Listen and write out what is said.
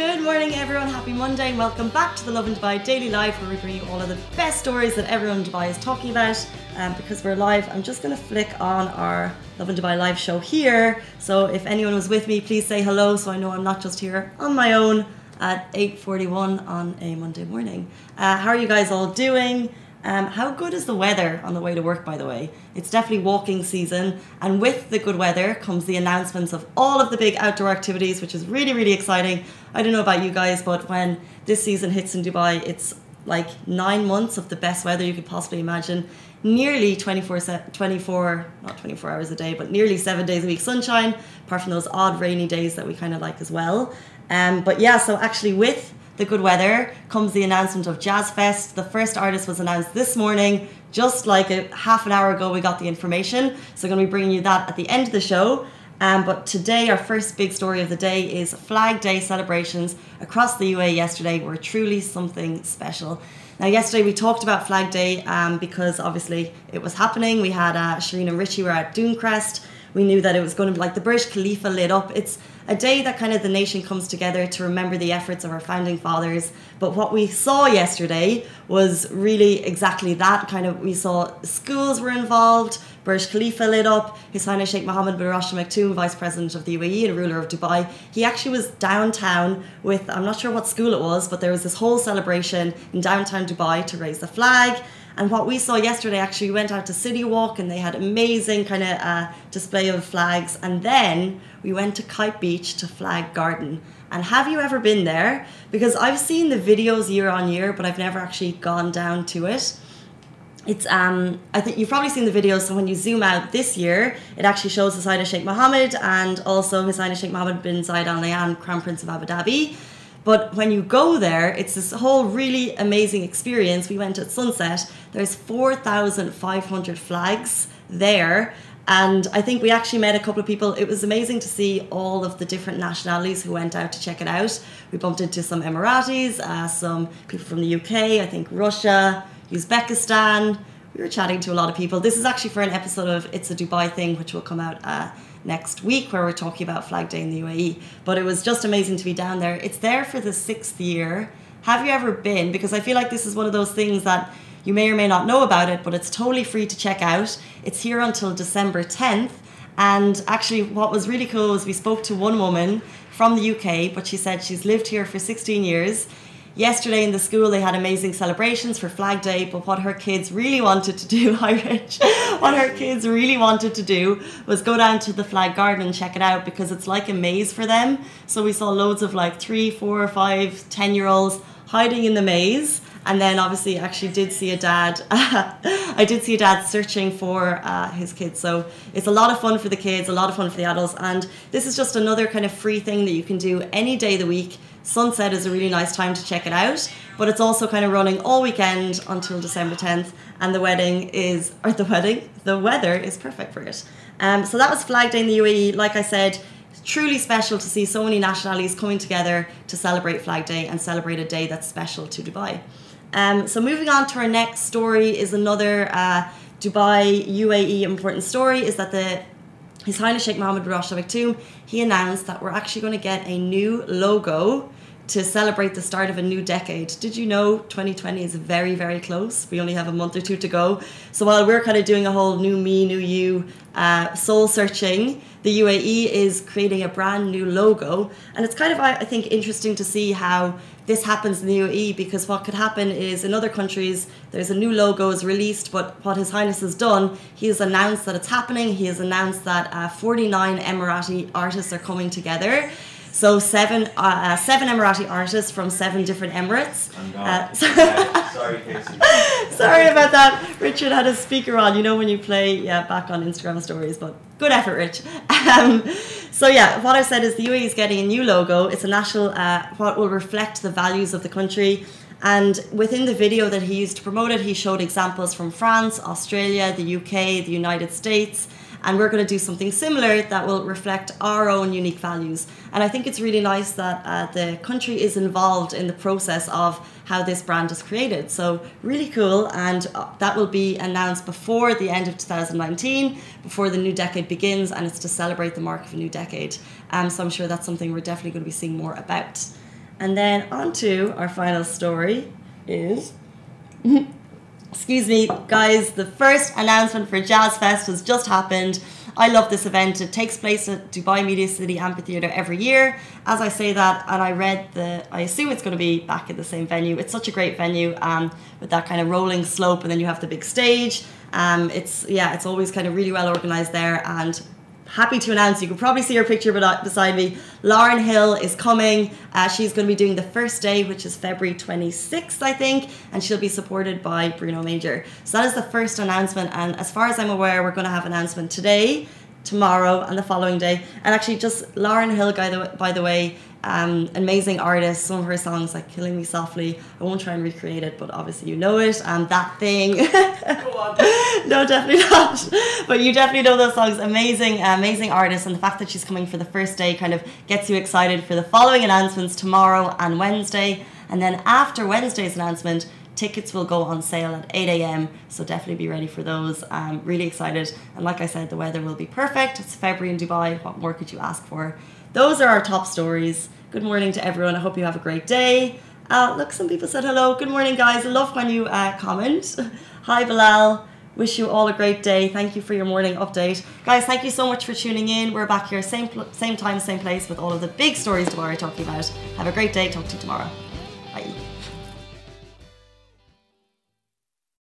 Good morning, everyone. Happy Monday. and Welcome back to the Lovin Dubai Daily Live, where we bring you all of the best stories that everyone in Dubai is talking about. Um, because we're live, I'm just going to flick on our Lovin Dubai live show here. So if anyone was with me, please say hello, so I know I'm not just here on my own at 8:41 on a Monday morning. Uh, how are you guys all doing? Um, how good is the weather on the way to work, by the way? It's definitely walking season, and with the good weather comes the announcements of all of the big outdoor activities, which is really, really exciting. I don't know about you guys, but when this season hits in Dubai, it's like nine months of the best weather you could possibly imagine. Nearly 24, 24 not 24 hours a day, but nearly seven days a week sunshine, apart from those odd rainy days that we kind of like as well. Um, but yeah, so actually, with the good weather comes the announcement of Jazz Fest. The first artist was announced this morning, just like a half an hour ago. We got the information, so I'm going to be bringing you that at the end of the show. Um, but today, our first big story of the day is Flag Day celebrations across the UAE yesterday were truly something special. Now, yesterday we talked about Flag Day um, because obviously it was happening. We had uh, Shireen and Richie were at Dooncrest. We knew that it was going to be like the Burj Khalifa lit up. It's a day that kind of the nation comes together to remember the efforts of our founding fathers. But what we saw yesterday was really exactly that. Kind of, we saw schools were involved, Burj Khalifa lit up, His Highness Sheikh Mohammed bin Rashid Al Maktoum, Vice President of the UAE and ruler of Dubai. He actually was downtown with, I'm not sure what school it was, but there was this whole celebration in downtown Dubai to raise the flag. And what we saw yesterday, actually, we went out to City Walk and they had amazing kind of uh, display of flags. And then we went to Kite Beach to Flag Garden. And have you ever been there? Because I've seen the videos year on year, but I've never actually gone down to it. It's um I think you've probably seen the videos. So when you zoom out this year, it actually shows His of Sheikh Mohammed and also His of Sheikh Mohammed bin Zayed Al Nahyan, Crown Prince of Abu Dhabi. But when you go there, it's this whole really amazing experience. We went at sunset. There's 4,500 flags there. And I think we actually met a couple of people. It was amazing to see all of the different nationalities who went out to check it out. We bumped into some Emiratis, uh, some people from the UK, I think Russia, Uzbekistan. We were chatting to a lot of people. This is actually for an episode of It's a Dubai Thing, which will come out uh, next week where we're talking about Flag Day in the UAE. But it was just amazing to be down there. It's there for the sixth year. Have you ever been? Because I feel like this is one of those things that you may or may not know about it, but it's totally free to check out. It's here until December 10th. And actually, what was really cool was we spoke to one woman from the UK, but she said she's lived here for 16 years yesterday in the school they had amazing celebrations for Flag Day, but what her kids really wanted to do, hi Rich, what her kids really wanted to do was go down to the Flag Garden and check it out because it's like a maze for them. So we saw loads of like three, four, five, ten year olds hiding in the maze. And then obviously actually did see a dad. I did see a dad searching for uh, his kids. So it's a lot of fun for the kids, a lot of fun for the adults. And this is just another kind of free thing that you can do any day of the week Sunset is a really nice time to check it out, but it's also kind of running all weekend until December 10th, and the wedding is, or the wedding, the weather is perfect for it. Um, so that was Flag Day in the UAE. Like I said, truly special to see so many nationalities coming together to celebrate Flag Day and celebrate a day that's special to Dubai. Um, so moving on to our next story is another uh, Dubai UAE important story is that the his Highness Sheikh Mohammed bin Rashid Al Maktoum, he announced that we're actually going to get a new logo to celebrate the start of a new decade. Did you know 2020 is very, very close? We only have a month or two to go. So while we're kind of doing a whole new me, new you, uh, soul searching, the UAE is creating a brand new logo. And it's kind of, I think, interesting to see how this happens in the UAE because what could happen is in other countries there's a new logo is released, but what His Highness has done, he has announced that it's happening. He has announced that uh, 49 Emirati artists are coming together. So seven, uh, uh, seven Emirati artists from seven different Emirates. Uh, sorry, Casey. sorry about that. Richard had a speaker on. You know when you play, yeah, back on Instagram stories. But good effort, Rich. Um, so yeah, what I said is the UAE is getting a new logo. It's a national, uh, what will reflect the values of the country. And within the video that he used to promote it, he showed examples from France, Australia, the UK, the United States and we're going to do something similar that will reflect our own unique values. And I think it's really nice that uh, the country is involved in the process of how this brand is created. So, really cool, and uh, that will be announced before the end of 2019, before the new decade begins, and it's to celebrate the mark of a new decade. Um, so, I'm sure that's something we're definitely going to be seeing more about. And then on to our final story is. Excuse me, guys, the first announcement for Jazz Fest has just happened. I love this event. It takes place at Dubai Media City Amphitheatre every year. As I say that, and I read the, I assume it's going to be back at the same venue. It's such a great venue um, with that kind of rolling slope, and then you have the big stage. Um, it's yeah, it's always kind of really well organised there, and happy to announce you can probably see her picture beside me. Lauryn Hill is coming. Uh, she's going to be doing the first day which is february 26th i think and she'll be supported by bruno major. So that is the first announcement and as far as i'm aware we're going to have an announcement today tomorrow and the following day. And actually just Lauryn Hill by the, by the way um, amazing artist. Some of her songs, like "Killing Me Softly," I won't try and recreate it, but obviously you know it. And that thing. no, definitely not. But you definitely know those songs. Amazing, amazing artist, and the fact that she's coming for the first day kind of gets you excited for the following announcements tomorrow and Wednesday. And then after Wednesday's announcement, tickets will go on sale at 8 a.m. So definitely be ready for those. I'm really excited. And like I said, the weather will be perfect. It's February in Dubai. What more could you ask for? those are our top stories. Good morning to everyone. I hope you have a great day. Uh, look, some people said hello. Good morning, guys. I love when you uh, comment. Hi, Bilal. Wish you all a great day. Thank you for your morning update, guys. Thank you so much for tuning in. We're back here, same same time, same place, with all of the big stories tomorrow talking about. Have a great day. Talk to you tomorrow.